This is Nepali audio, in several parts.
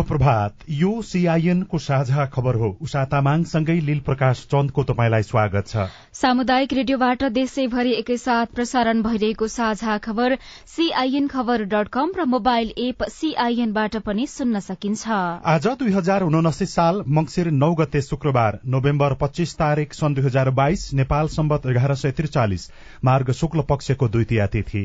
शुभ प्रभात यो सीआईएन को साझा खबर हो। उषा तामाङसँगै लील प्रकाश चन्दको तपाईँलाई स्वागत छ। सामुदायिक रेडियोबाट देशैभरि एकैसाथ प्रसारण भइरहेको साझा खबर सीआईएन खबर डट कम र मोबाइल एप सीआईएनबाट पनि सुन्न सकिन्छ। आज दुई हजार उनासी साल मंगिर नौ गते शुक्रबार नोभेम्बर पच्चीस तारीक सन् दुई हजार बाइस नेपाल सम्बत एघार सय त्रिचालिस मार्ग शुक्ल पक्षको द्वितीय तिथि।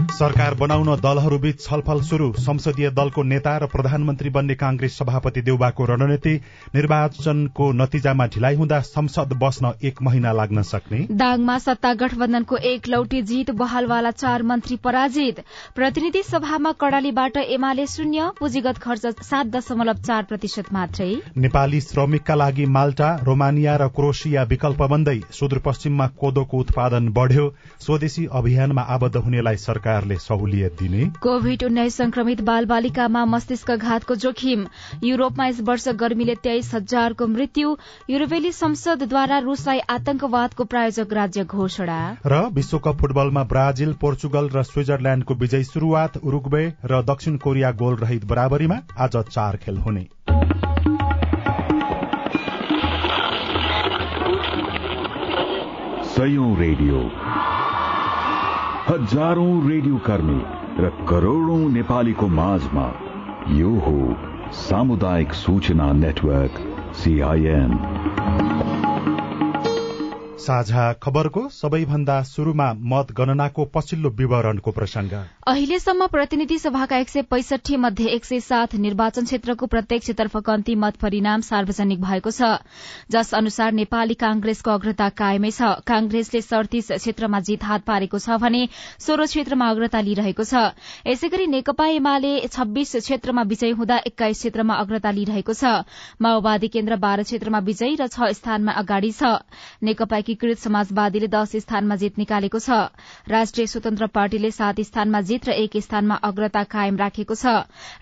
सरकार बनाउन दलहरूबीच छलफल शुरू संसदीय दलको नेता र प्रधानमन्त्री बन्ने कांग्रेस सभापति देउबाको रणनीति निर्वाचनको नतिजामा ढिलाइ हुँदा संसद बस्न एक महिना लाग्न सक्ने। दाङमा सत्ता गठबन्धनको एक लौटी जीत बहालवाला चार मन्त्री पराजित। प्रतिनिधि सभामा कड़ालीबाट एमाले शून्य पुँजीगत खर्च सात दशमलव चार प्रतिशत मात्रै। नेपाली श्रमिकका लागि माल्टा रोमानिया र क्रोसिया विकल्प बन्दै सुदूरपश्चिममा कोदोको उत्पादन बढ़्यो। स्वदेशी अभियानमा आबद्ध हुनेलाई सरकारले सहुलियत दिने। कोविड उन्नाइस संक्रमित बाल बालिकामा मस्तिष्क घातको जोखिम। युरोपमा यस वर्ष गर्मीले तेइस हजारको मृत्यु। युरोपेली संसदद्वारा रूसलाई आतंकवादको प्रायोजक राज्य घोषणा। र विश्वकप फुटबलमा ब्राजिल पोर्चुगल र स्विजरल्याण्डको विजयी शुरूआत उरुग्वे र दक्षिण कोरिया गोल रहित बराबरीमा आज चार खेल हुने। सयौं रेडियो। हजारौं रेडियो कर्मी र करोड़ौं नेपालीको माझमा यो हो सामुदायिक सूचना नेटवर्क सीआईएन साझा खबरको सबैभन्दा शुरूमा मतगणनाको पछिल्लो विवरणको प्रसंग अहिलेसम्म प्रतिनिधि सभाका एक सय पैसठी मध्ये एक सय सात निर्वाचन क्षेत्रको प्रत्यक्षतर्फ कन्ती मत परिणाम सार्वजनिक भएको छ। जस अनुसार नेपाली कांग्रेसको अग्रता कायमै छ। कांग्रेसले सड़तीस क्षेत्रमा जीत हात पारेको छ भने सोह्र क्षेत्रमा अग्रता लिइरहेको छ। यसै गरी नेकपा एमाले छब्बीस क्षेत्रमा विजयी हुँदा एक्काइस क्षेत्रमा अग्रता लिइरहेको छ। माओवादी केन्द्र बाह्र क्षेत्रमा विजयी र छ स्थानमा अगाडि छ। नेकपा एकीकृत समाजवादीले दश स्थानमा जीत निकालेको छ। राष्ट्रिय स्वतन्त्र पार्टीले सात स्थानमा जीत र एक स्थानमा अग्रता कायम राखेको छ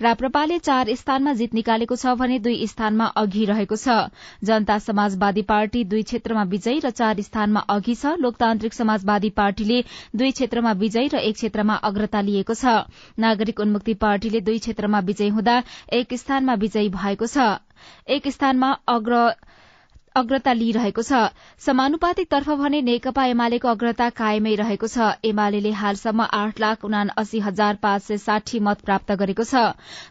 राप्रपाले चार स्थानमा जीत निकालेको छ भने दुई स्थानमा अघि रहेको छ। जनता समाजवादी पार्टी दुई क्षेत्रमा विजयी र चार स्थानमा अघि छ। लोकतान्त्रिक समाजवादी पार्टीले दुई क्षेत्रमा विजयी र एक क्षेत्रमा अग्रता लिएको छ। नागरिक उन्मुक्ति पार्टीले दुई क्षेत्रमा विजयी हुँदा एक स्थानमा विजयी भएको छ। एक स्थानमा अग्र अग्रता लिइरहेको छ। समानुपातिक तर्फ भने नेकपा एमालेको अग्रता कायमै रहेको छ। एमाले हालसम्म आठ लाख उना अस्सी हजार पाँच सय साठी मत प्राप्त गरेको छ।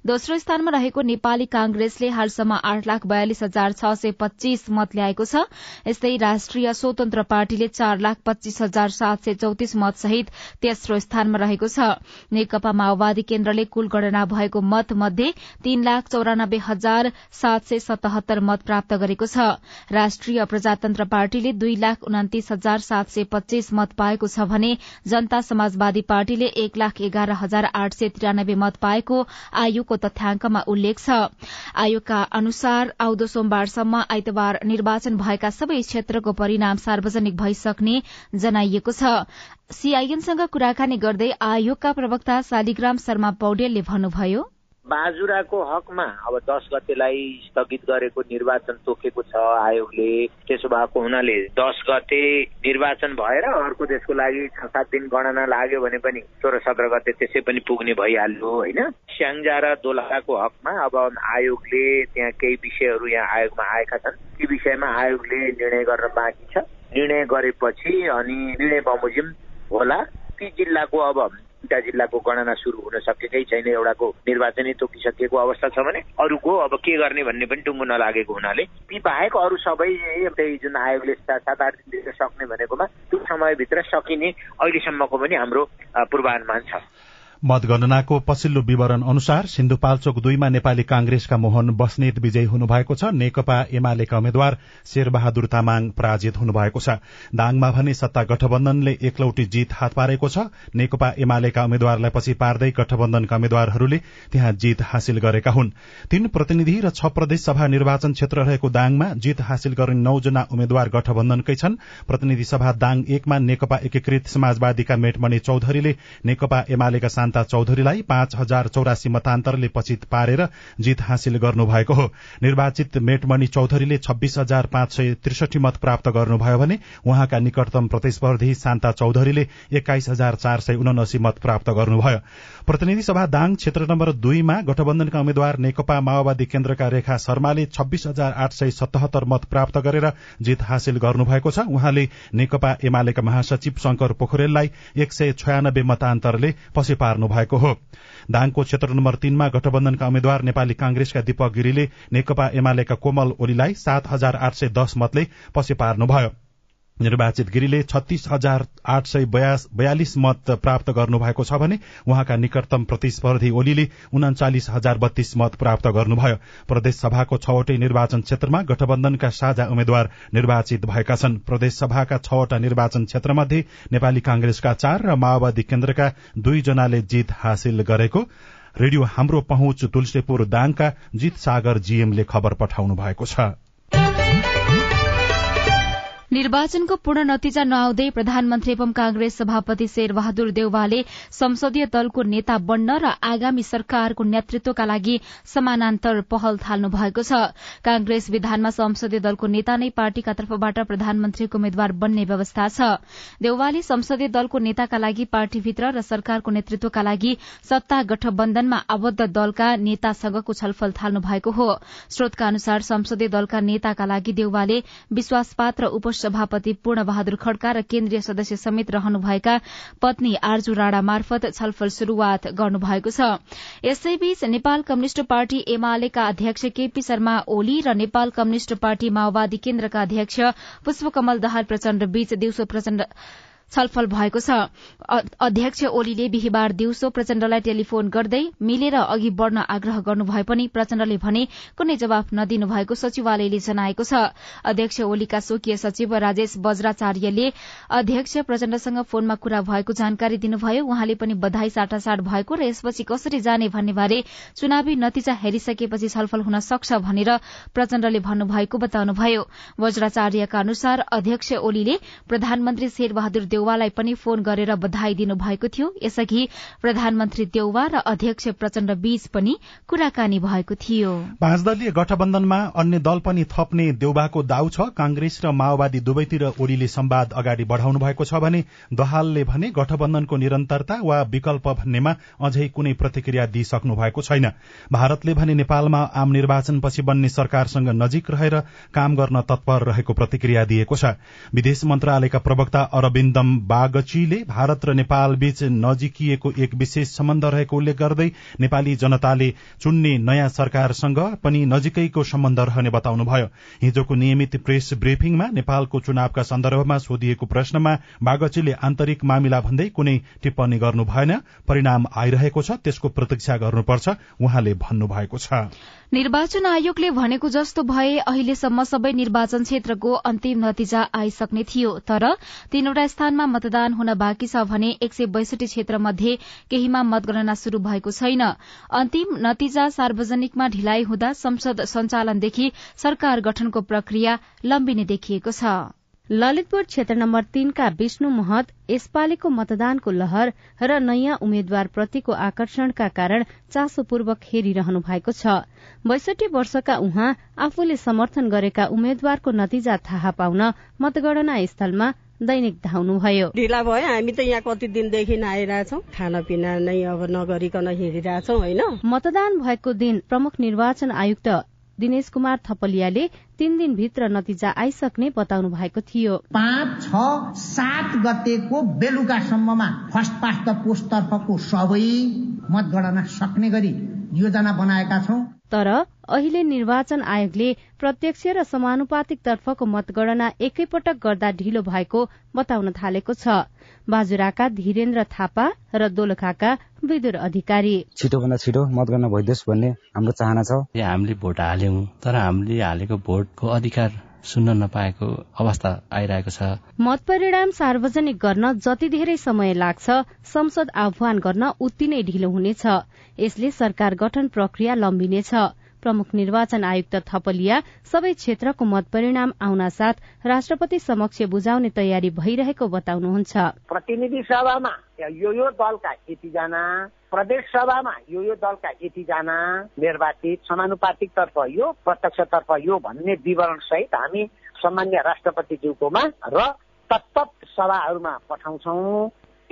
दोस्रो स्थानमा रहेको नेपाली कांग्रेसले हालसम्म आठ लाख बयालिस हजार छ सय पच्चीस मत ल्याएको छ। यस्तै राष्ट्रिय स्वतन्त्र पार्टीले चार लाख पच्चीस हजार सात सय चौतिस मत सहित तेस्रो स्थानमा रहेको छ। नेकपा माओवादी केन्द्रले कुल गणना भएको मत मध्ये तीन लाख चौरानब्बे हजार सात सय सतहत्तर मत प्राप्त गरेको छ। राष्ट्रिय प्रजातन्त्र पार्टीले दुई लाख उन्तिस हजार सात सय पच्चीस मत पाएको छ भने जनता समाजवादी पार्टीले एक लाख एघार हजार आठ सय त्रियानब्बे मत पाएको आयोगको तथ्याङ्कमा उल्लेख छ। आयोगका अनुसार आउँदो सोमबारसम्म आइतबार निर्वाचन भएका सबै क्षेत्रको परिणाम सार्वजनिक भइसक्ने जनाइएको छ। सीआईएनसँग कुराकानी गर्दै आयोगका प्रवक्ता शालिग्राम शर्मा पौडेलले भन्नुभयो बाजुराको हकमा अब दस गतेलाई स्थगित गरेको निर्वाचन तोकेको छ आयोगले। त्यसो भएको हुनाले दस गते निर्वाचन भएर अर्को देशको लागि छ सात दिन गणना लाग्यो भने पनि सोह्र सत्र गते त्यसै पनि पुग्ने भइहाल्यो होइन? स्याङ्जा र दोलखाको हकमा अब आयोगले त्यहाँ केही विषयहरू यहाँ आयोगमा आएका छन्। ती विषयमा आयोगले निर्णय गर्न बाँकी छ। निर्णय गरेपछि अनि निर्णय बमोजिम होला। ती जिल्लाको अब दुईटा जिल्लाको गणना सुरु हुन सकेकै छैन। एउटाको निर्वाचनै तोकिसकिएको अवस्था छ भने अरूको अब के गर्ने भन्ने पनि टुङ्गो नलागेको हुनाले ती बाहेक अरू सबै जुन आयोगले सात आठ दिन सक्ने भनेकोमा त्यो समयभित्र सकिने अहिलेसम्मको पनि हाम्रो पूर्वानुमान छ। मतगणनाको पछिल्लो विवरण अनुसार सिन्धुपाल्चोक दुईमा नेपाली कांग्रेसका मोहन बस्नेत विजयी हुनुभएको छ। नेकपा एमालेका उम्मेद्वार शेरबहादुर तामाङ पराजित हुनुभएको छ। दाङमा भने सत्ता गठबन्धनले एकलौटी जीत हात पारेको छ। नेकपा एमालेका उम्मेद्वारलाई पछि पार्दै गठबन्धनका उम्मेद्वारहरूले त्यहाँ जीत हासिल गरेका हुन्। तीन प्रतिनिधि र छ प्रदेश सभा निर्वाचन क्षेत्र रहेको दाङमा जीत हासिल गर्ने नौजना उम्मेद्वार गठबन्धनकै छन्। प्रतिनिधि सभा दाङ एकमा नेकपा एकीकृत समाजवादीका मेटमणि चौधरीले नेकपा एमालेका शान्ता चौधरीलाई पाँच हजार चौरासी मतान्तरले पचित पारेर जीत हासिल गर्नुभएको हो। निर्वाचित मेटमणि चौधरीले छब्बीस हजार पाँच सय त्रिसठी मत प्राप्त गर्नुभयो भने उहाँका निकटतम प्रतिस्पर्धी शान्ता चौधरीले एक्काइस हजार चार सय उनासी मत प्राप्त गर्नुभयो। प्रतिनिधि सभा दाङ क्षेत्र नम्बर दुईमा गठबन्धनका उम्मेद्वार नेकपा माओवादी केन्द्रका रेखा शर्माले छब्बीस हजार आठ सय सतहत्तर मत प्राप्त गरेर जीत हासिल गर्नुभएको छ। उहाँले नेकपा एमालेका महासचिव शंकर पोखरेललाई एक सय छयानब्बे मतान्तरले पछि पार्नु भएको हो। दाङको क्षेत्र नम्बर तीनमा गठबन्धनका उम्मेद्वार नेपाली कांग्रेसका दीपक गिरीले नेकपा एमालेका कोमल ओलीलाई सात हजार आठ सय दस मतले पछि पार्नुभयो। निर्वाचित गिरीले छत्तीस हजार आठ सय बयालिस मत प्राप्त गर्नुभएको छ भने उहाँका निकटतम प्रतिस्पर्धी ओलीले उनाचालिस हजार बत्तीस मत प्राप्त गर्नुभयो। प्रदेश सभाको छवटै निर्वाचन क्षेत्रमा गठबन्धनका साझा उम्मेद्वार निर्वाचित भएका छन्। प्रदेश सभाका छवटा निर्वाचन क्षेत्रमध्ये नेपाली कांग्रेसका चार र माओवादी केन्द्रका दुईजनाले जीत हासिल गरेको रेडियो हाम्रो पहुँच तुलसीपुर दाङका जित सागर जीएमले खबर पठाउनु भएको छ। निर्वाचनको पूर्ण नतिजा नआउँदै प्रधानमन्त्री एवं कांग्रेस सभापति शेरबहादुर देउवाले संसदीय दलको नेता बन्न र आगामी सरकारको नेतृत्वका लागि समानान्तर पहल थाल्नु भएको छ। कांग्रेस विधानमा संसदीय दलको नेता नै पार्टीका तर्फबाट प्रधानमन्त्रीको उम्मेद्वार बन्ने व्यवस्था छ। देउवाले संसदीय दलको नेताका लागि पार्टीभित्र र सरकारको नेतृत्वका लागि सत्ता गठबन्धनमा आबद्ध दलका नेतासँगको छलफल थाल्नु भएको हो। स्रोतका अनुसार संसदीय दलका नेताका लागि देउवाले विश्वासपात्र उप सभापति पूर्ण बहादुर खड्का र केन्द्रीय सदस्य समेत रहनुभएका पत्नी आर्जु राणा मार्फत छलफल शुरूआत गर्नुभएको छ। यसैबीच नेपाल कम्युनिष्ट पार्टी एमालेका अध्यक्ष केपी शर्मा ओली र नेपाल कम्युनिष्ट पार्टी माओवादी केन्द्रका अध्यक्ष पुष्पकमल दाहाल प्रचण्ड बीच दिउँसो प्रचण्ड छलफल भएको छ। अध्यक्ष ओलीले बिहिबार दिउँसो प्रचण्डलाई टेलिफोन गर्दै मिलेर अघि बढ़न आग्रह गर्नुभए पनि प्रचण्डले भने कुनै जवाफ नदिनु भएको सचिवालयले जनाएको छ। अध्यक्ष ओलीका स्वकीय सचिव राजेश वज्राचार्यले अध्यक्ष प्रचण्डसँग फोनमा कुरा भएको जानकारी दिनुभयो। उहाँले पनि बधाई साटासाट भएको र यसपछि कसरी जाने भन्ने बारे चुनावी नतिजा हेरिसकेपछि छलफल हुन सक्छ भनेर प्रचण्डले भन्नुभएको बताउनुभयो। वज्राचार्यका अनुसार अध्यक्ष ओलीले प्रधानमन्त्री शेरबहादुर देउवालाई पनि फोन गरेर बधाई दिनुभएको थियो। यसअघि प्रधानमन्त्री देउवा र अध्यक्ष प्रचण्ड बीच पनि कुराकानी भएको थियो। पाँच गठबन्धनमा अन्य दल पनि थप्ने देउबाको दाउ छ। कांग्रेस र माओवादी दुवैतिर ओलीले सम्वाद अगाडि बढ़ाउनु भएको छ भने दहालले भने गठबन्धनको निरन्तरता वा विकल्प भन्नेमा अझै कुनै प्रतिक्रिया दिइसक्नु भएको छैन। भारतले भने नेपालमा आम निर्वाचनपछि बन्ने सरकारसँग नजिक रहेर काम गर्न तत्पर रहेको प्रतिक्रिया दिएको छ। विदेश मन्त्रालयका प्रवक्ता अरविन्दम बागचीले भारत र नेपाल बीच नजिकिएको एक विशेष सम्बन्ध रहेको उल्लेख गर्दै नेपाली जनताले चुन्ने नयाँ सरकारसँग पनि नजिकैको सम्बन्ध रहने बताउनुभयो। हिजोको नियमित प्रेस ब्रिफिङमा नेपालको चुनावका सन्दर्भमा सोधिएको प्रश्नमा बागचीले आन्तरिक मामिला भन्दै कुनै टिप्पणी गर्नु भएन। परिणाम आइरहेको छ त्यसको प्रतीक्षा गर्नुपर्छ उहाँले भन्नुभएको छ। निर्वाचन आयोगले भनेको जस्तो भए अहिलेसम्म सबै निर्वाचन क्षेत्रको अन्तिम नतिजा आइसक्ने थियो तर तीनवटा स्थानमा मतदान हुन बाँकी छ भने एक सय बैसठी क्षेत्र मध्ये केहीमा मतगणना शुरू भएको छैन। अन्तिम नतिजा सार्वजनिकमा ढिलाइ हुँदा संसद सञ्चालनदेखि सरकार गठनको प्रक्रिया लम्बिने देखिएको छ। ललितपुर क्षेत्र नम्बर तीनका विष्णु महत यसपालिको मतदानको लहर र नयाँ उम्मेद्वार प्रतिको आकर्षणका कारण चासोपूर्वक हेरिरहनु भएको छ। बैसठी वर्षका उहाँ आफूले समर्थन गरेका उम्मेद्वारको नतिजा थाहा पाउन मतगणना स्थलमा दैनिक धाउनुभयो ढिला भयो। हामी त यहाँ कति दिनदेखि आइरहेछौ खानापिना नै अब नगरिकन हिँडिरहेछौ होइन? मतदान भएको दिन प्रमुख निर्वाचन आयुक्त दिनेश कुमार थपलियाले तीन दिनभित्र नतिजा आइसक्ने बताउनु भएको थियो। पाँच छ सात गतेको बेलुकासम्ममा फर्स्ट पास्ट द पोस्ट तर्फको सबै मतगणना सक्ने गरी योजना बनाएका छौं। तर अहिले निर्वाचन आयोगले प्रत्यक्ष र समानुपातिक तर्फको मतगणना एकैपटक गर्दा ढिलो भएको बताउन थालेको छ। बाजुराका धीरेन्द्र थापा र दोलखाका विदुर अधिकारी। छिटोभन्दा छिटो मतगणना भइदियोस् भन्ने हाम्रो चाहना छ। हामीले भोट हाल्यौं तर हामीले हालेको भोटको अधिकार सुन्न नपाएको अवस्था आइरहेको छ। मत परिणाम सार्वजनिक गर्न जति धेरै समय लाग्छ संसद आह्वान गर्न उति नै ढिलो हुनेछ। यसले सरकार गठन प्रक्रिया लम्बिनेछ। प्रमुख निर्वाचन आयुक्त थपलिया सबै क्षेत्रको मत परिणाम आउन साथ राष्ट्रपति समक्ष बुझाउने तयारी भइरहेको बताउनुहुन्छ। प्रतिनिधि सभामा यो यो दलका यतिजना प्रदेश सभामा यो यो दलका यतिजना निर्वाचित समानुपातिक तर्फ यो प्रत्यक्ष तर्फ यो भन्ने विवरण सहित हामी सामान्य राष्ट्रपतिज्यूकोमा र तत्त सभाहरूमा पठाउँछौ।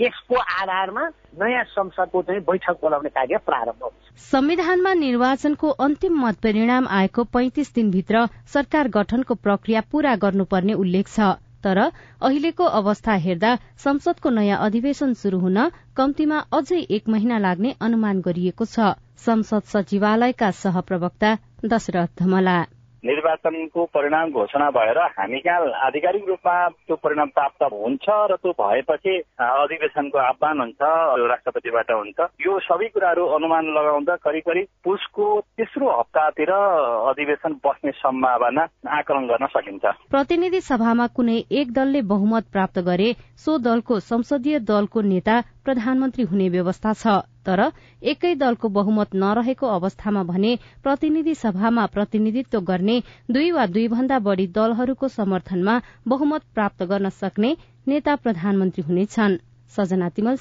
यसको आधारमा नयाँ संसदको चाहिँ बैठक बोलाउने कार्य प्रारम्भ हुन्छ। संविधानमा निर्वाचनको अन्तिम मत परिणाम आएको पैंतिस दिनभित्र सरकार गठनको प्रक्रिया पूरा गर्नुपर्ने उल्लेख छ। तर अहिलेको अवस्था हेर्दा संसदको नयाँ अधिवेशन शुरू हुन कम्तीमा अझै एक महिना लाग्ने अनुमान गरिएको छ। संसद सचिवालयका सहप्रवक्ता दशरथ धमला। निर्वाचनको परिणाम घोषणा भएर हामी कहाँ आधिकारिक रूपमा त्यो परिणाम प्राप्त हुन्छ र त्यो भएपछि अधिवेशनको आह्वान हुन्छ राष्ट्रपतिबाट हुन्छ। यो सबै कुराहरू अनुमान लगाउँदा करिब करिब पुसको तेस्रो हप्तातिर अधिवेशन बस्ने सम्भावना आकलन गर्न सकिन्छ। प्रतिनिधि सभामा कुनै एक दलले बहुमत प्राप्त गरे सो दलको संसदीय दलको नेता प्रधानमन्त्री हुने व्यवस्था छ। तर एकै दलको बहुमत नरहेको अवस्थामा भने प्रतिनिधि सभामा प्रतिनिधित्व गर्ने दुई वा दुई भन्दा बढ़ी दलहरूको समर्थनमा बहुमत प्राप्त गर्न सक्ने नेता प्रधानमन्त्री हुनेछन्। सजना तिमल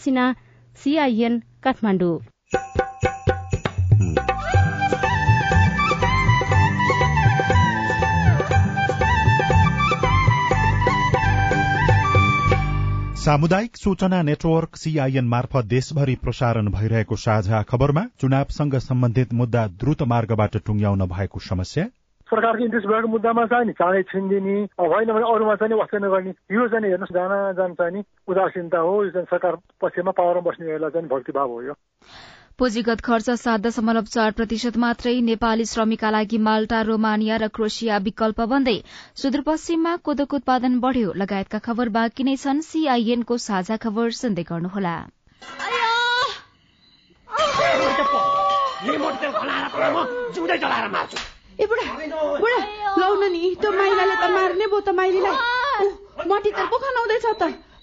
सीआईएन काठमाडौँ। सामुदायिक सूचना नेटवर्क सीआईएन मार्फत देशभरि प्रसारण भइरहेको साझा खबरमा चुनावसँग सम्बन्धित मुद्दा द्रुत मार्गबाट टुङ्ग्याउन भएको समस्या। सरकारको इन्ट्रेस्ट भएको मुद्दामा चाहिँ चाँडै छिनिदिने होइन भने अरूमा चाहिँ वास्तै नगर्ने। यो चाहिँ हेर्नुहोस् जान जान चाहिँ उदासीनता हो। यो चाहिँ सरकार पक्षमा पावरमा बस्नेहरूलाई चाहिँ भक्तिभाव हो यो। पुँजीगत खर्च सात दशमलव चार प्रतिशत मात्रै नेपाली श्रमिकका लागि माल्टा रोमानिया र क्रोसिया विकल्प बन्दै सुदूरपश्चिममा कोदोको उत्पादन बढ़्यो। लगायतका खबर बाँकी नै छन्। सीआईएनको साझा खबर सुन्दै गर्नुहोला। नि त्यो माइलाले त मार्ने भयो त माइलीलाई। मटी त पो खनाउँदैछ त।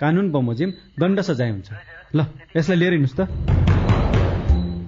कानून बमोजिम दण्ड सजाय हुन्छ। ल यसलाई लिएर हिँड्नुहोस् त।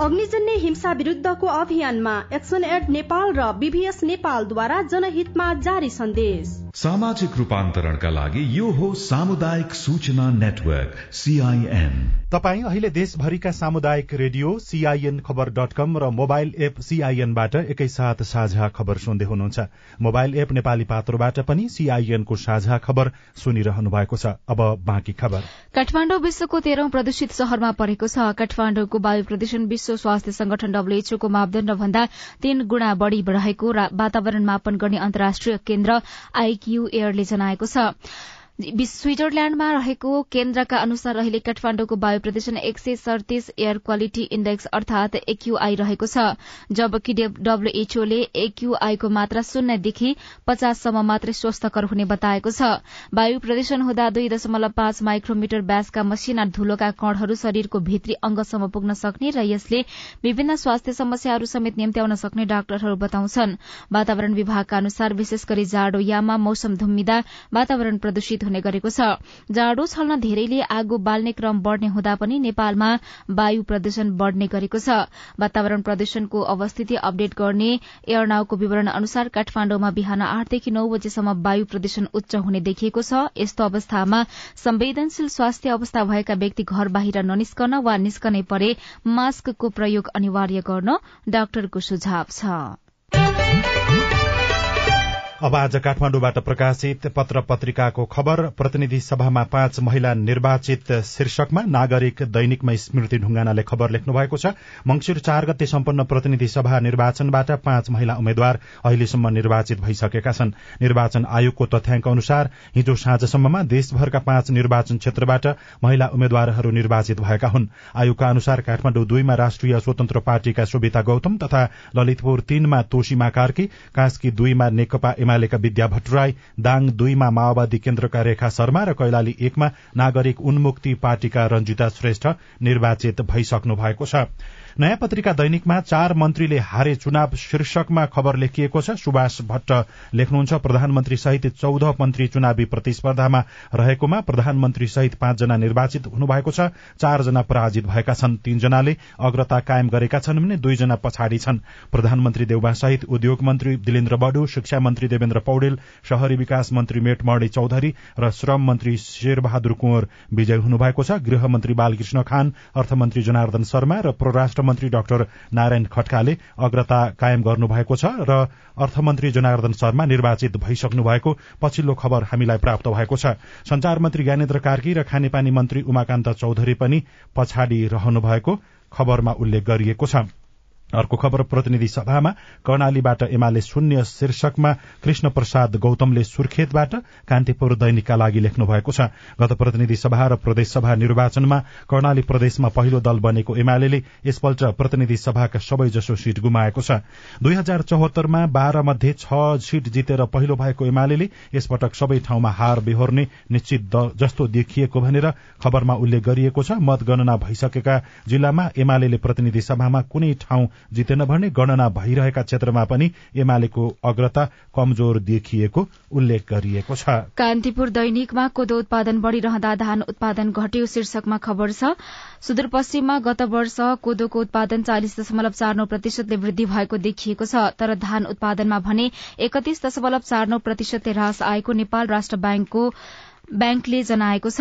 अग्निजन्य हिंसा विरुद्धको अभियानमा एक्सन एड नेपाल र बीभीएस नेपालद्वारा जनहितमा जारी सन्देश। सामाजिक रूपान्तरणका लागि यो हो सामुदायिक सूचना नेटवर्क सीआईएन तपाई अहिले देशभरिका सामुदायिक radio CIN Khabar dot com र मोबाइल एप सीआईएनबाट एकैसाथ साझा खबर सुन्दै हुनुहुन्छ। मोबाइल एप नेपाली पात्रोबाट पनि सीआईएनको साझा खबर सुनिरहनु भएको छ। अब बाँकी खबर। काठमाडौँ विश्वको तेह्रौं प्रदूषित शहरमा परेको छ। काठमाडौँको वायु प्रदूषण विश्व स्वास्थ्य संगठन डब्ल्यूएचओको मापदण्ड भन्दा तीन गुणा बढ़ी रहेको वातावरण मापन गर्ने अन्तर्राष्ट्रिय केन्द्र आईक्यू एयरले जनाएको छ। स्विजरल्याण्डमा रहेको केन्द्रका अनुसार अहिले काठमाण्डुको वायु प्रदूषण एक सय सड़तीस एयर क्वालिटी इण्डेक्स अर्थात एक्यूआई रहेको छ जबकि डब्ल्यूएचओले एक्यूआईको मात्रा शून्यदेखि पचाससम्म मात्रै स्वस्थकर हुने बताएको छ। वायु प्रदूषण हुँदा दुई दशमलव पाँच माइक्रोमिटर व्यासका मसिना धूलोका कणहरू शरीरको भित्री अंगसम्म पुग्न सक्ने र यसले विभिन्न स्वास्थ्य समस्याहरू समेत निम्त्याउन सक्ने डाक्टरहरू बताउँछन्। वातावरण विभागका अनुसार विशेष गरी जाडो याममा मौसम धुम्मिदा वातावरण प्रदूषित हुने गरेको छ। जाडो छल्न धेरैले आगो बाल्ने क्रम बढ़ने हुँदा पनि नेपालमा वायु प्रदूषण बढ़ने गरेको छ। वातावरण प्रदूषणको अवस्थिति अपडेट गर्ने एयरनाउको विवरण अनुसार काठमाण्डुमा बिहान आठदेखि नौ बजेसम्म वायु प्रदूषण उच्च हुने देखिएको छ। यस्तो अवस्थामा संवेदनशील स्वास्थ्य अवस्था भएका व्यक्ति घर बाहिर ननिस्कन वा निस्कनै परे मास्कको प्रयोग अनिवार्य गर्न डाक्टरको सुझाव छ। अब आज काठमाण्डुबाट प्रकाशित पत्र पत्रिकाको खबर। प्रतिनिधि सभामा पाँच महिला निर्वाचित शीर्षकमा नागरिक दैनिकमा स्मृति ढुङ्गानाले खबर लेख्नु भएको छ। मंगिर चार गते सम्पन्न प्रतिनिधि सभा निर्वाचनबाट पाँच महिला उम्मेद्वार अहिलेसम्म निर्वाचित भइसकेका छन्। निर्वाचन आयोगको तथ्याङ्क अनुसार हिजो साँझसम्ममा देशभरका पाँच निर्वाचन क्षेत्रबाट महिला उम्मेद्वारहरू निर्वाचित भएका हुन्। आयोगका अनुसार काठमाण्डु दुईमा राष्ट्रिय स्वतन्त्र पार्टीका सुविता गौतम तथा ललितपुर तीनमा तोशीमा कार्की कास्की दुईमा नेकपा एमालेका विद्या भट्टराई दाङ दुईमा माओवादी केन्द्रका रेखा शर्मा र कैलाली एकमा नागरिक उन्मुक्ति पार्टीका रंजिता श्रेष्ठ निर्वाचित भइसक्नु भएको छ। नयाँ पत्रिका दैनिकमा चार मन्त्रीले हारे चुनाव शीर्षकमा खबर लेखिएको छ। सुभाष भट्ट लेख्नुहुन्छ प्रधानमन्त्री सहित चौध मन्त्री चुनावी प्रतिस्पर्धामा रहेकोमा प्रधानमन्त्री सहित पाँचजना निर्वाचित हुनुभएको छ। चारजना पराजित भएका छन् तीनजनाले अग्रता कायम गरेका छन् भने दुईजना पछाडि छन्। प्रधानमन्त्री देउबा सहित उद्योग मन्त्री दिलेन्द्र बडु शिक्षा मन्त्री देवेन्द्र पौडेल शहरी विकास मन्त्री मेटमणी चौधरी र श्रम मन्त्री शेरबहादुर कुँवर विजय हुनुभएको छ। गृह मन्त्री बालकृष्ण खान अर्थमन्त्री जनार्दन शर्मा र परराष्ट्र मन्त्री डाक्टर नारायण खड्काले अग्रता कायम गर्नुभएको छ र अर्थमन्त्री जनार्दन शर्मा निर्वाचित भइसक्नु भएको पछिल्लो खबर हामीलाई प्राप्त भएको छ। संचार मन्त्री ज्ञानेन्द्र कार्की र खानेपानी मन्त्री उमाकान्त चौधरी पनि पछाडि रहनु भएको खबरमा उल्लेख गरिएको छ। अर्को खबर प्रतिनिधि सभामा कर्णालीबाट एमाले शून्य शीर्षकमा कृष्ण प्रसाद गौतमले सुर्खेतबाट कान्तिपुर दैनिकका लागि लेख्नु भएको छ। गत प्रतिनिधि सभा र प्रदेशसभा निर्वाचनमा कर्णाली प्रदेशमा पहिलो दल बनेको एमाले यसपल्ट प्रतिनिधि सभाका सबैजसो सीट गुमाएको छ। दुई हजार चौहत्तरमा बाह्र मध्ये छ सीट जितेर पहिलो भएको एमाले यसपटक सबै ठाउँमा हार बेहोर्ने निश्चित जस्तो देखिएको भनेर खबरमा उल्लेख गरिएको छ। मतगणना भइसकेका जिल्लामा एमाले प्रतिनिधि सभामा कुनै ठाउँ जितेन भने गणना भइरहेका क्षेत्रमा पनि एमालेको अग्रता कमजोर देखिएको उल्लेख गरिएको छ। कान्तिपुर दैनिकमा कोदो उत्पादन बढ़िरहँदा धान उत्पादन घट्यो शीर्षकमा खबर छ। सुदूरपश्चिममा गत वर्ष कोदोको उत्पादन चालिस दशमलव चार नौ प्रतिशतले वृद्धि भएको देखिएको छ तर धान उत्पादनमा भने एकतीस दशमलव चार नौ प्रतिशतले ह्रास आएको नेपाल राष्ट्र ब्याङ्कको ब्याङ्कले जनाएको छ।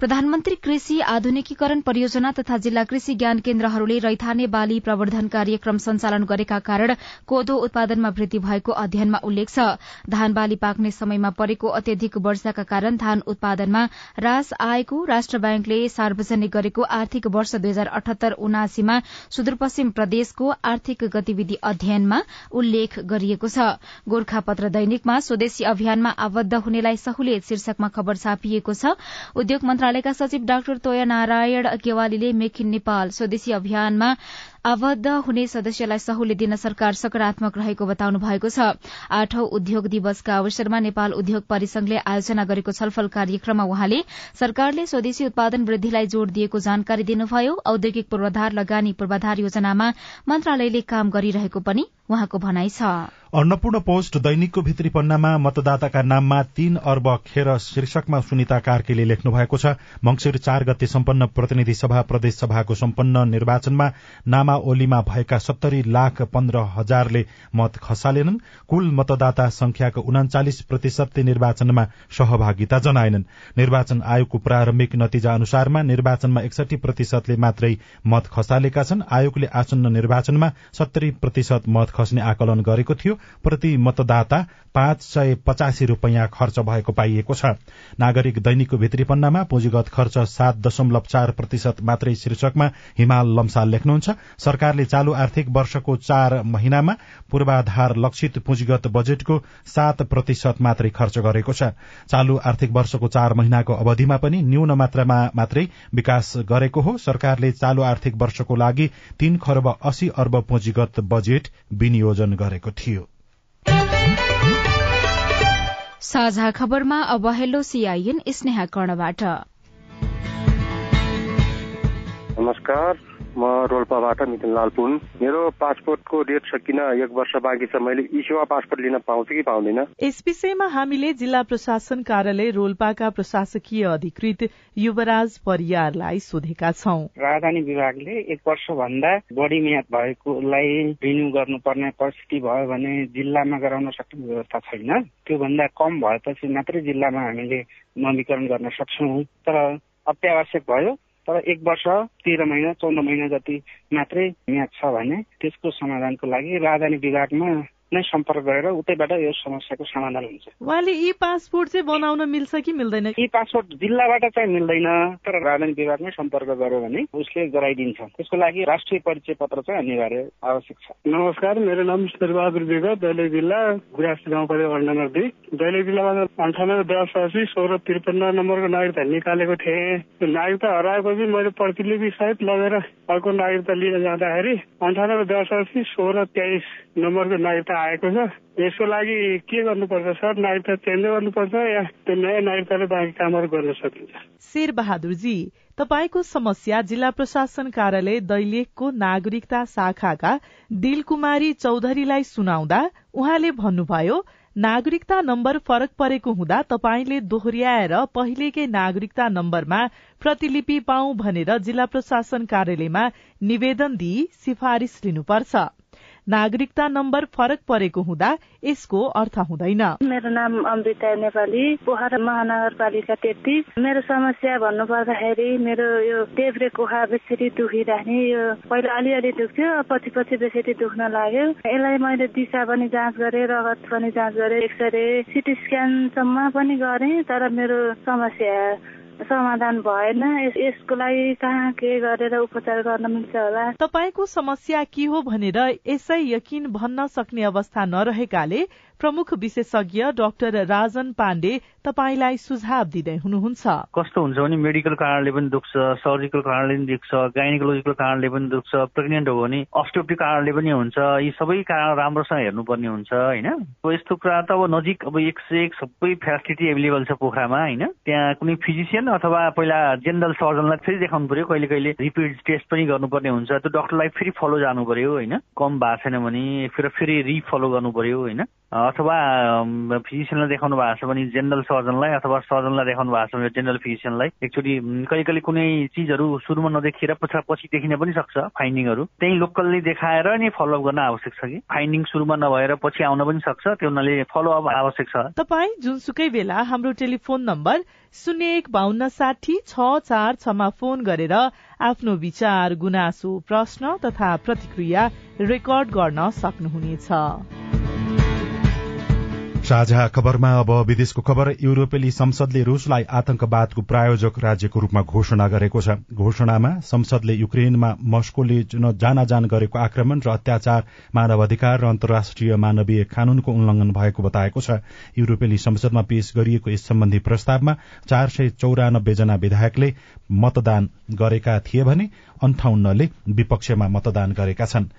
प्रधानमन्त्री कृषि आधुनिकीकरण परियोजना तथा जिल्ला कृषि ज्ञान केन्द्रहरूले रैथाने बाली प्रवर्धन कार्यक्रम सञ्चालन गरेका कारण कोदो उत्पादनमा वृद्धि भएको अध्ययनमा उल्लेख छ। धान बाली पाक्ने समयमा परेको अत्यधिक वर्षाका कारण धान उत्पादनमा ह्रास आएको राष्ट्र ब्याङ्कले सार्वजनिक गरेको आर्थिक वर्ष दुई हजार अठहत्तर उनासीमा सुदूरपश्चिम प्रदेशको आर्थिक गतिविधि अध्ययनमा उल्लेख गरिएको छ। गोर्खापत्र दैनिकमा स्वदेशी अभियानमा आबद्ध हुनेलाई सहुलियत शीर्षकमा खबर छापिएको छ। उद्योग मन्त्रालयका सचिव डाक्टर तोय नारायण केवालीले मेक इन नेपाल स्वदेशी अभियानमा आबद्ध हुने सदस्यलाई सहुलियत दिन सरकार सकारात्मक रहेको बताउनु भएको छ। आठौं उद्योग दिवसका अवसरमा नेपाल उद्योग परिसंघले आयोजना गरेको छलफल कार्यक्रममा वहाँले सरकारले स्वदेशी उत्पादन वृद्धिलाई जोड़ दिएको जानकारी दिनुभयो। औद्योगिक पूर्वाधार लगानी पूर्वाधार योजनामा मन्त्रालयले काम गरिरहेको पनि उहाँको भनाइ छ। अन्नपूर्ण पोस्ट दैनिकको भित्री पन्नामा मतदाताका नाममा तीन अर्ब खेर शीर्षकमा सुनिता कार्कीले लेख्नु भएको छ। मंगिर चार गते सम्पन्न प्रतिनिधि सभा प्रदेश सभाको सम्पन्न निर्वाचनमा नामावलीमा भएका सत्तरी लाख पन्ध्र हजारले मत खसालेनन्। कुल मतदाता संख्याको उनाचालिस प्रतिशतले निर्वाचनमा सहभागिता जनाएनन्। निर्वाचन आयोगको प्रारम्भिक नतिजा अनुसारमा निर्वाचनमा एकसठी प्रतिशतले मात्रै मत खसालेका छन्। आयोगले आसन्न निर्वाचनमा सत्तरी प्रतिशत मत खस्ने आकलन गरेको थियो। प्रति मतदाता पाँच सय पचासी रूपियाँ खर्च भएको पाइएको छ। नागरिक दैनिकको भित्री पन्नामा पुँजीगत खर्च सात दशमलव चार प्रतिशत मात्रै शीर्षकमा हिमाल लम्साल लेख्नुहुन्छ। सरकारले चालू आर्थिक वर्षको चार महिनामा पूर्वाधार लक्षित पुँजीगत बजेटको सात प्रतिशत मात्रै खर्च गरेको छ। चालू आर्थिक वर्षको चार महिनाको अवधिमा पनि न्यून मात्रामा मात्रै विकास गरेको हो। सरकारले चालू आर्थिक वर्षको लागि तीन खरब अस्सी अर्ब पुँजीगत बजेट विनियोजन गरेको थियो। साझा खबरमा अब हेलो सीआईएन स्नेहा कर्णबाट। नमस्कार। म रोल्पाबाट मिथुन लाल पुन। मेरो पासपोर्टको डेट सकिन एक वर्ष बाँकी छ? मैले ई सेवा पासपोर्ट लिन पाउँछु कि पाउँदैन? यस विषयमा हामीले जिल्ला प्रशासन कार्यालय रोल्पाका प्रशासकीय अधिकृत युवराज परियारलाई सोधेका छौं। राजधानी विभागले एक वर्ष भन्दा बढी म्याद भएकोलाई रिन्यू गर्नुपर्ने परिस्थिति भयो भने जिल्लामा गराउन सक्ने व्यवस्था छैन। त्यो भन्दा कम भएपछि मात्रै जिल्लामा हामीले नवीकरण गर्न सक्छौँ। तर अत्यावश्यक भयो। तर एक वर्ष तेह्र महिना चौध महिना जति मात्रै म्याद छ भने त्यसको समाधानको लागि राजधानी विभागमा नै सम्पर्क गरेर उतैबाट यो समस्याको समाधान हुन्छ। उहाँले ई पासपोर्ट चाहिँ बनाउन मिल्छ कि मिल्दैन? ई पासपोर्ट जिल्लाबाट चाहिँ मिल्दैन तर राजधानी विभागमै सम्पर्क गर्यो भने उसले गराइदिन्छ। त्यसको लागि राष्ट्रिय परिचय पत्र चाहिँ अनिवार्य आवश्यक छ। नमस्कार मेरो नाम शेरबहादुर विगत दैलेख जिल्ला गुराँस गाउँपालिका वडा नम्बर दुई। दैलेख जिल्लामा अन्ठानब्बे दस असी सोह्र त्रिपन्न नम्बरको नागरिकता निकालेको थिएँ। त्यो नागरिकता हराएपछि मैले प्रतिलिपि सहित लगेर अर्को नागरिकता लिन जाँदाखेरि अन्ठानब्बे दस असी सोह्र तेइस नम्बरको नागरिकता आएको छ। यसको लागि के गर्नुपर्छ सर? नागरिकता चेन्ज गर्नुपर्छ या त्यो नयाँ नागरिकताले बाँकी कामहरू गर्न सकिन्छ? शेर बहादुरजी तपाईँको समस्या जिल्ला प्रशासन कार्यालय दैलेखको नागरिकता शाखाका दिलकुमारी चौधरीलाई सुनाउँदा उहाँले भन्नुभयो नागरिकता नम्बर फरक परेको हुँदा तपाईँले दोहोर्याएर पहिलेकै नागरिकता नम्बरमा प्रतिलिपि पाऊ भनेर जिल्ला प्रशासन कार्यालयमा निवेदन दिई सिफारिश लिनुपर्छ। नागरिकता नम्बर फरक परेको हुँदा यसको अर्थ हुँदैन। मेरो नाम अमृता नेपाली पोखरा महानगरपालिका तेत्तिस। मेरो समस्या भन्नु पर्दाखेरि मेरो यो देब्रे कोखा बेसरी दुखिराख्ने यो पहिला अलिअलि दुख्थ्यो पछि पछि बेसरी दुख्न लाग्यो। यसलाई मैले दिशा पनि जाँच गरेँ रगत पनि जाँच गरेँ एक्सरे सिटी स्क्यानसम्म पनि गरेँ तर मेरो समस्या समाधान भएन। यसको लागि कहाँ के गरेर उपचार गर्न मिल्छ होला? तपाईँको समस्या के हो भनेर यसै यकिन भन्न सक्ने अवस्था नरहेकाले प्रमुख विशेषज्ञ डाक्टर राजन पाण्डे तपाईँलाई सुझाव दिँदै हुनुहुन्छ। कस्तो हुन्छ भने मेडिकल कारणले पनि दुख्छ सर्जिकल कारणले पनि दुख्छ गाइनिकोलोजिकल कारणले पनि दुख्छ प्रेग्नेन्ट हो भने अस्टियोप्टिक कारणले पनि हुन्छ यी सबै कारण राम्रोसँग हेर्नुपर्ने हुन्छ होइन? यस्तो कुरा त अब नजिक अब एक सय एक सबै फेसिलिटी एभाइलेबल छ पोखरामा होइन? त्यहाँ कुनै फिजिसियन अथवा पहिला जेनरल सर्जनलाई फेरि देखाउनु पर्यो कहिले कहिले रिपिट टेस्ट पनि गर्नुपर्ने हुन्छ त्यो डक्टरलाई फेरि फलो जानु पर्यो होइन? कम भएको छैन भने फेरि फेरि रिफलो गर्नु पर्यो होइन? अथवा फिजिसियनलाई देखाउनु भएको छ भने जेनरल सर्जनलाई अथवा सर्जनलाई देखाउनु भएको छ भने जेनरल फिजिसियनलाई एकचोटि कहिले कहिले कुनै चिजहरू सुरुमा नदेखिएर पछि पछि देखिन पनि सक्छ फाइन्डिङहरू त्यही लोकल्ली देखाएर नि फलोअप गर्न आवश्यक छ कि? फाइन्डिङ सुरुमा नभएर पछि आउन पनि सक्छ त्यो हुनाले फलोअप आवश्यक छ। तपाईँ जुनसुकै बेला हाम्रो टेलिफोन नम्बर शून्य एक बाहन्न साठी छ चार छमा फोन गरेर आफ्नो विचार गुनासो प्रश्न तथा प्रतिक्रिया रेकर्ड गर्न सक्नुहुनेछ। साझा खबरमा अब विदेशको खबर युरोपेली संसदले रूसलाई आतंकवादको प्रायोजक राज्यको रूपमा घोषणा गरेको छ। घोषणामा संसदले युक्रेनमा मस्कोले जानाजान गरेको आक्रमण र अत्याचार मानव अधिकार र अन्तर्राष्ट्रिय मानवीय कानूनको उल्लंघन भएको बताएको छ। युरोपेली संसदमा पेश गरिएको यस सम्बन्धी प्रस्तावमा चार सय चौरानब्बे जना विधायकले मतदान गरेका थिए भने अन्ठाउन्नले विपक्षमा मतदान गरेका छन्।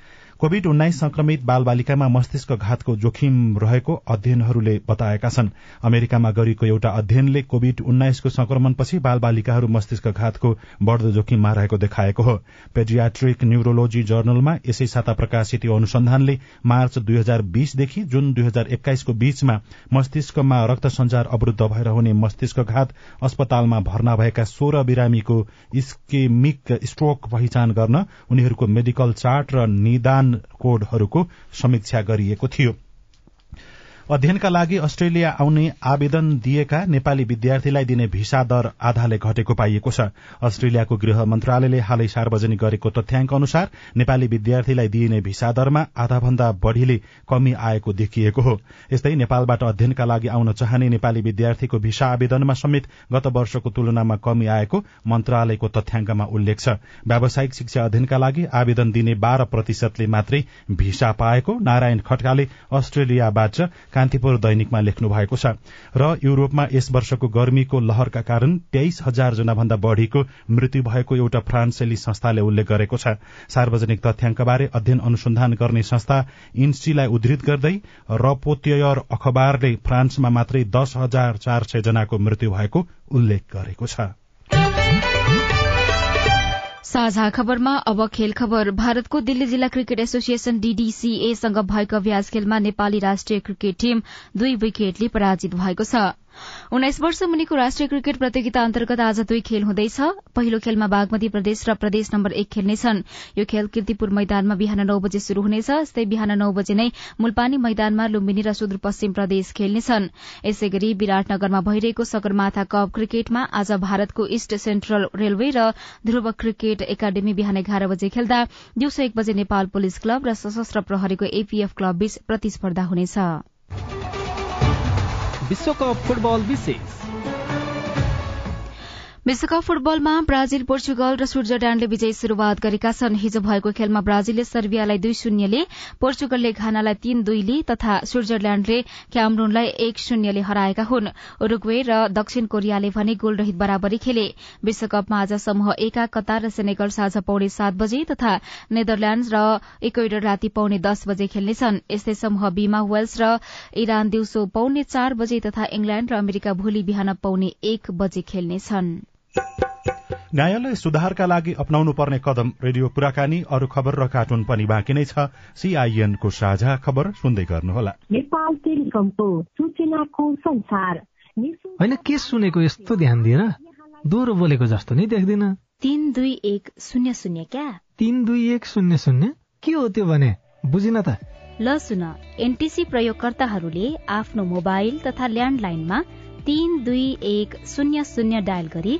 कोविड उन्नाइस संक्रमित बाल बालिकामा मस्तिष्क घातको जोखिम रहेको अध्ययनहरूले बताएका छन्। अमेरिकामा गरिएको एउटा अध्ययनले कोविड उन्नाइसको संक्रमणपछि बाल बालिकाहरू मस्तिष्क घातको बढ़दो जोखिममा रहेको देखाएको हो। पेडियाट्रिक न्यूरोलोजी जर्नलमा यसै साता प्रकाशित यो अनुसन्धानले मार्च दुई हजार बीसदेखि जुन दुई हजार एक्काइसको बीचमा मस्तिष्कमा रक्त संचार अवरूद्ध भएर हुने मस्तिष्क घात अस्पतालमा भर्ना भएका सोह्र बिरामीको स्केमिक स्ट्रोक पहिचान गर्न उनीहरूको मेडिकल चार्ट र निदान कोडहरूको समीक्षा गरिएको थियो। अध्ययनका लागि अस्ट्रेलिया आउने आवेदन दिएका नेपाली विद्यार्थीलाई दिने भिसा दर आधाले घटेको पाइएको छ। अस्ट्रेलियाको गृह मन्त्रालयले हालै सार्वजनिक गरेको तथ्याङ्क अनुसार नेपाली विद्यार्थीलाई दिइने भिसा दरमा आधाभन्दा बढ़ीले कमी आएको देखिएको हो। यस्तै नेपालबाट अध्ययनका लागि आउन चाहने नेपाली विद्यार्थीको भिसा आवेदनमा समेत गत वर्षको तुलनामा कमी आएको मन्त्रालयको तथ्याङ्कमा उल्लेख छ। व्यावसायिक शिक्षा अध्ययनका लागि आवेदन दिने बाह्र प्रतिशतले मात्रै भिसा पाएको नारायण खड्काले अस्ट्रेलियाबाट कान्तिपुर दैनिकमा लेख्नु भएको छ। र युरोपमा यस वर्षको गर्मीको लहरका कारण तेइस हजार जना भन्दा बढ़ीको मृत्यु भएको एउटा फ्रान्सेली संस्थाले उल्लेख गरेको छ। सार्वजनिक तथ्याङ्कबारे अध्ययन अनुसन्धान गर्ने संस्था इन्स्टीलाई उद्धृत गर्दै रपोत्ययर अखबारले फ्रान्समा मात्रै दस हजार चार सय जनाको मृत्यु भएको उल्लेख गरेको छ। साझा खबरमा अब खेल खबर। भारतको दिल्ली जिल्ला क्रिकेट एसोसिएशन डीडीसीएसँग भएको अभ्यास खेलमा नेपाली राष्ट्रिय क्रिकेट टीम दुई विकेटले पराजित भएको छ। उन्नाइस वर्ष मुनिको राष्ट्रिय क्रिकेट प्रतियोगिता अन्तर्गत आज दुई खेल हुँदैछ। पहिलो खेलमा बागमती प्रदेश र प्रदेश नम्बर एक खेल्नेछन्। यो खेल किर्तिपुर मैदानमा बिहान नौ बजे शुरू हुनेछ। यस्तै बिहान नौ बजे नै मुलपानी मैदानमा लुम्बिनी र सुदूरपश्चिम प्रदेश खेल्नेछन्। यसै गरी विराटनगरमा भइरहेको सगरमाथा कप क्रिकेटमा आज भारतको इस्ट सेन्ट्रल रेलवे र ध्रुव क्रिकेट एकाडेमी बिहान एघार बजे खेल्दा दिउँसो एक बजे नेपाल पुलिस क्लब र सशस्त्र प्रहरीको एपीएफ क्लब बीच प्रतिस्पर्धा हुनेछ। विश्वकप फुटबल विशेष। विश्वकप फुटबलमा ब्राजिल पोर्चुगल र स्विजरल्याण्डले विजयी शुरूआत गरेका छन्। हिजो भएको खेलमा ब्राजिलले सर्बियालाई दुई शून्यले पोर्चुगलले घानालाई तीन दुईले तथा स्विजरल्याण्डले क्यामरूनलाई एक शून्यले हराएका हुन्। उरुग्वे र दक्षिण कोरियाले भने गोलरहित बराबरी खेले। विश्वकपमा आज समूह एका कतार र सेनेगल साँझ पौने सात बजे तथा नेदरल्याण्ड र इक्वेडर राति पौने दस बजे खेल्नेछन् यस्तै समूह बीमा वेल्स र इरान दिउँसो पौने चार बजे तथा इंग्ल्याण्ड र अमेरिका भोलि बिहान पौने एक बजे खेल्नेछन् न्यायालय सुधारका लागि अपनाउनु पर्ने कदम रेडियो कुराकानी अरू खबर र कार्टुन पनि बाँकी नै छ। सीआईएनको साझा खबर सुन्दै गर्नुहोला। नेपाल टेलिकमको सूचनाको संसार। होइन के सुनेको यस्तो ध्यान दिएर दोहोरो बोलेको जस्तो नै देख्दिन। तीन दुई एक शून्य शून्य क्या? तीन दुई एक शून्य शून्य? के हो त्यो भने? बुझिन त। ल सुन एनटिसी प्रयोगकर्ताहरूले आफ्नो मोबाइल तथा ल्यान्डलाइनमा तीन दुई एक शून्य शून्य डायल गरी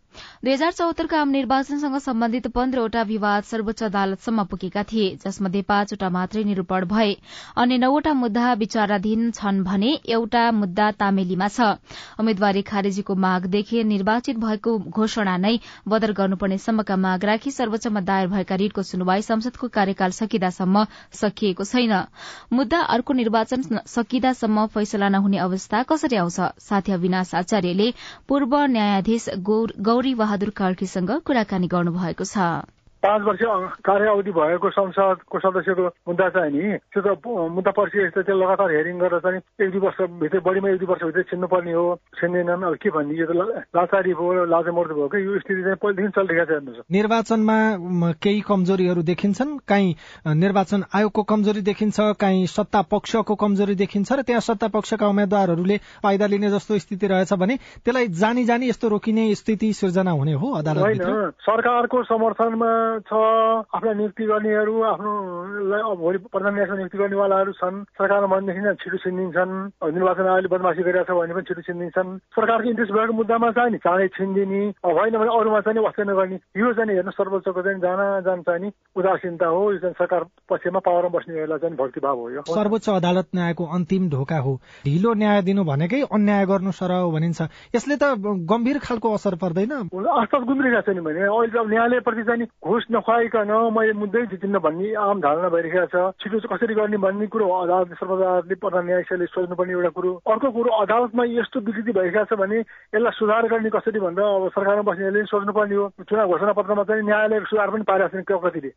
दुई हजार चौहत्तरको आम निर्वाचनसँग सम्बन्धित पन्ध्रवटा विवाद सर्वोच्च अदालतसम्म पुगेका थिए जसमध्ये पाँचवटा मात्रै निरूपण भए। अन्य नौवटा मुद्दा विचाराधीन छन् भने एउटा मुद्दा तामेलीमा छ। उम्मेद्वारी खारेजीको मागदेखि निर्वाचित भएको घोषणा नै बदर गर्नुपर्ने सम्मका माग राखी सर्वोच्चमा दायर भएका रिटको सुनवाई संसदको कार्यकाल सकिदासम्म सकिएको छैन। मुद्दा अर्को निर्वाचन सकिदासम्म फैसला नहुने अवस्था कसरी आउँछ? साथी अविनाश आचार्यले पूर्व न्यायाधीश गौरी बहादुर कार्कीसँग कुराकानी गर्नुभएको छ। पाँच वर्ष कार्य अवधि भएको संसदको सदस्यको मुद्दा चाहिँ नि त्यो त मुद्दा पर्सिएपछि त्यो लगातार हेरिङ गरेर चाहिँ एक दुई वर्षभित्र बढीमा एक दुई वर्षभित्र छिन्नुपर्ने हो छिन्दैनन् अब के भन्ने यो त लाचारी भयो लाचा मर्दु भयो कि यो स्थिति चाहिँ पहिलेदेखि चलिरहेको छ हेर्नुहोस्। निर्वाचनमा केही कमजोरीहरू देखिन्छन्? काहीँ निर्वाचन आयोगको कमजोरी देखिन्छ काहीँ सत्ता पक्षको कमजोरी देखिन्छ र त्यहाँ सत्ता पक्षका उम्मेद्वारहरूले फाइदा लिने जस्तो स्थिति रहेछ भने त्यसलाई जानी जानी यस्तो रोकिने स्थिति सिर्जना हुने हो अदालत सरकारको समर्थनमा छ आफूलाई नियुक्ति गर्नेहरू आफ्नो भोलि प्रधान न्यायाधीश नियुक्ति गर्नेवालाहरू छन्। सरकारमा भनेदेखि छिटो छिनिदिन्छन्। निर्वाचन आयोगले बदमासी गरिरहेको छ भने पनि छिटो छिनिदिन्छन्। सरकारको इन्ट्रेस्ट भएको मुद्दामा चाहिँ नि चाँडै छिनिदिने अब होइन भने अरूमा चाहिँ वास्तै नगर्ने यो चाहिँ हेर्नु सर्वोच्चको चाहिँ जान जान चाहिँ उदासीनता हो। यो चाहिँ सरकार पक्षमा पावरमा बस्नेहरूलाई चाहिँ भक्तिभाव हो यो। सर्वोच्च अदालत न्यायको अन्तिम ढोका हो। ढिलो न्याय दिनु भनेकै अन्याय गर्नु सरह भनिन्छ। यसले त गम्भीर खालको असर पर्दैन। आस्था गुन्द्रिरहेको छ नि भने। अहिले अब न्यायालयप्रति चाहिँ घुस नखुवाइकन मैले मुद्दै जितिन्न भन्ने आम धारणा भइरहेको छ छिटो चाहिँ कसरी गर्ने भन्ने कुरो अदालत अदालतले प्रधान न्यायाधीशले सोच्नुपर्ने एउटा कुरो अर्को कुरो अदालतमा यस्तो विकृति भइरहेको छ भने यसलाई सुधार गर्ने कसरी भन्दा अब सरकारमा बस्नेहरूले सोच्नुपर्ने हो चुनाव घोषणा पत्रमा चाहिँ न्यायालयको सुधार पनि पाइरहेको छैन कतिले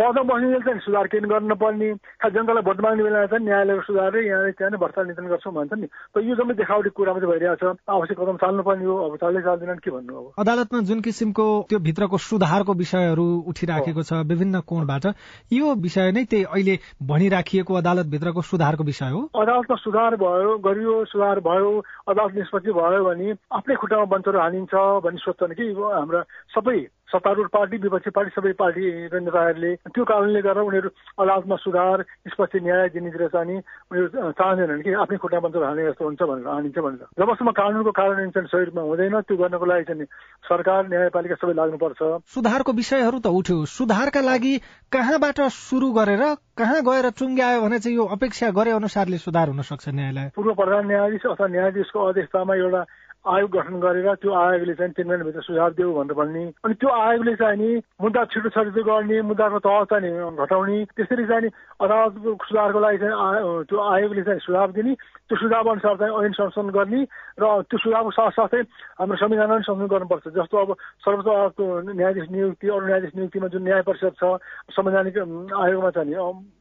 पदमा बस्नेले चाहिँ सुधार किन गर्न नपर्ने जनतालाई भोट माग्ने बेला चाहिँ न्यायालयको सुधार यहाँले त्यहाँ नै भ्रष्टाचार नियन्त्रण गर्छौँ भन्छ नि। त यो जम्मै देखावटी कुरा मात्रै भइरहेको छ। आवश्यक कदम चाल्नुपर्ने हो। अब चाल्दै चाल्दैनन् के भन्नु अब? अदालतमा जुन किसिमको त्यो भित्रको सुधारको विषयहरू उठिराखेको छ विभिन्न कोणबाट यो विषय नै त्यही अहिले भनिराखिएको अदालतभित्रको सुधारको विषय हो। अदालतमा सुधार भयो गरियो सुधार भयो अदालत निष्पत्ति भयो भने आफ्नै खुट्टामा बन्चरो हालिन्छ भन्ने सोच्छन् कि हाम्रा सबै सत्तारूढ पार्टी विपक्षी पार्टी सबै पार्टी र नेताहरूले त्यो कारणले गर्दा उनीहरू अदालतमा सुधार निष्पक्ष न्याय दिनेतिर चाहिँ उनीहरू चाहँदैनन् कि आफ्नै खुट्टा बन्चर हाल्ने जस्तो हुन्छ भनेर हानिन्छ भनेर। जबसम्म कानुनको कार्यान्वयन सही रूपमा हुँदैन त्यो गर्नको लागि चाहिँ सरकार न्यायपालिका सबै लाग्नुपर्छ। सुधारको विषयहरू त उठ्यो। सुधारका लागि कहाँबाट सुरु गरेर कहाँ गएर टुङ्ग्यायो भने चाहिँ यो अपेक्षा गरे अनुसारले सुधार हुन सक्छ न्यायालय? पूर्व प्रधान न्यायाधीश अथवा न्यायाधीशको अध्यक्षतामा एउटा आयोग गठन गरेर त्यो आयोगले चाहिँ तिन महिनाभित्र सुझाव देऊ भनेर भन्ने। अनि त्यो आयोगले चाहिँ नि मुद्दा छिटो छरिटो गर्ने मुद्दाको तह चाहिँ घटाउने त्यसरी चाहिँ नि अदालतको सुधारको लागि चाहिँ त्यो आयोगले चाहिँ सुझाव दिने त्यो सुझाव अनुसार चाहिँ ऐन संशोधन गर्ने र त्यो सुझावको साथसाथै हाम्रो संविधान पनि संशोधन गर्नुपर्छ। जस्तो अब सर्वोच्च अदालतको न्यायाधीश नियुक्ति अरू न्यायाधीश नियुक्तिमा जुन न्याय परिषद छ संवैधानिक आयोगमा चाहिँ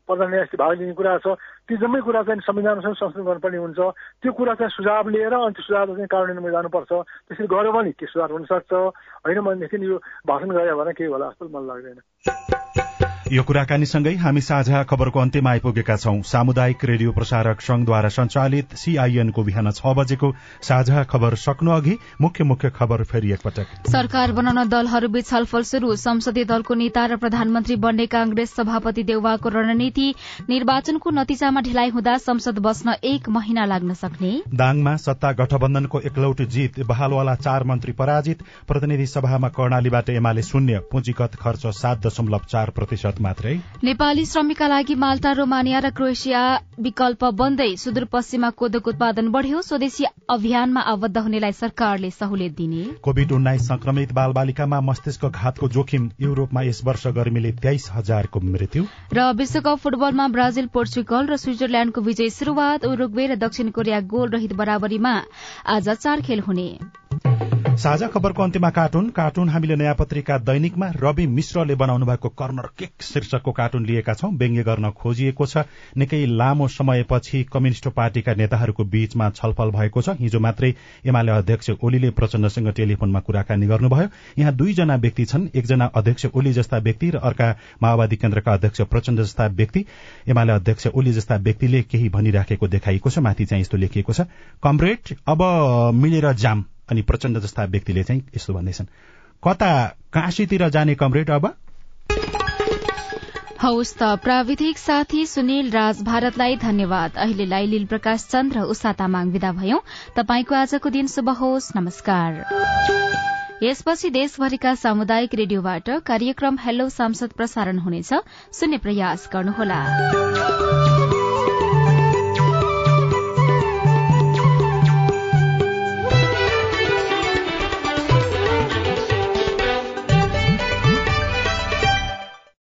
प्रधान न्यायाधीश भाग लिने कुरा छ ती जम्मै कुरा चाहिँ संविधानसँग संशोधन गर्नुपर्ने हुन्छ। त्यो कुरा चाहिँ सुझाव लिएर अनि त्यो सुझाव चाहिँ कार्यान्वयनमा जानुपर्छ। त्यसरी गऱ्यो भने के सुधार हुन सक्छ होइन भनेदेखि यो भाषण गरे भने केही होला जस्तो मलाई लाग्दैन। यो कुराकानीसँगै हामी साझा खबरको अन्त्यमा आइपुगेका छौं। सामुदायिक रेडियो प्रसारक संघद्वारा संचालित सीआईएनको बिहान छ बजेको साझा खबर सक्नु अघि मुख्य मुख्य खबर फेरि एकपटक। सरकार बनाउन दलहरूबीच छलफल शुरू संसदीय दलको नेता र प्रधानमन्त्री बन्ने कांग्रेस सभापति देउवाको रणनीति निर्वाचनको नतिजामा ढिलाइ हुँदा संसद बस्न एक महिना लाग्न सक्ने। दाङमा सत्ता गठबन्धनको एकलौट जीत बहालवाला चार मन्त्री पराजित प्रतिनिधि सभामा कर्णालीबाट एमाले शून्य पुँजीगत खर्च सात दशमलव चार प्रतिशत। मात्रै। नेपाली श्रमिकका लागि माल्टा रोमानिया र क्रोएसिया विकल्प बन्दै सुदूरपश्चिममा कोदोको उत्पादन बढ़्यो। स्वदेशी अभियानमा आबद्ध हुनेलाई सरकारले सहुलियत दिने। कोविड उन्नाइस संक्रमित बाल बालिकामा मस्तिष्क घातको जोखिम युरोपमा यस वर्ष गर्मीले तेइस हजारको मृत्यु। र विश्वकप फुटबलमा ब्राजिल पोर्चुगल र स्विजरल्याण्डको विजय शुरूआत उरुग्वे र दक्षिण कोरिया गोल रहित बराबरीमा आज चार खेल हुने। साझा खबरको अन्त्यमा कार्टुन। कार्टुन हामीले नयाँ पत्रिका दैनिकमा रवि मिश्रले बनाउनु भएको कर्नर केक शीर्षकको कार्टुन लिएका छौं। व्यङ्ग्य गर्न खोजिएको छ। निकै लामो समयपछि कम्युनिष्ट पार्टीका नेताहरूको बीचमा छलफल भएको छ। हिजो मात्रै एमाले अध्यक्ष ओलीले प्रचण्डसँग टेलिफोनमा कुराकानी गर्नुभयो। यहाँ दुईजना व्यक्ति छन्। एकजना अध्यक्ष ओली जस्ता व्यक्ति र अर्का माओवादी केन्द्रका अध्यक्ष प्रचण्ड जस्ता व्यक्ति। एमाले अध्यक्ष ओली जस्ता व्यक्तिले केही भनिराखेको देखाइएको छ। माथि चाहिँ यस्तो लेखिएको छ। कमरेड अब मिलेर जाम। अनि प्रचण्ड जस्ता व्यक्तिले चाहिँ यस्तो भन्दैछन्। कता काशीतिर जाने कमरेड अब? हौस् त प्राविधिक साथी सुनिल राज भारतलाई धन्यवाद। अहिलेलाई लील प्रकाश चन्द्र उषा तामाङ विदा भयौं। तपाईँको आजको दिन शुभ होस्। नमस्कार। यसपछि देशभरिका सामुदायिक रेडियोबाट कार्यक्रम हेलो सांसद प्रसारण हुनेछ। सुन्ने प्रयास गर्नुहोला।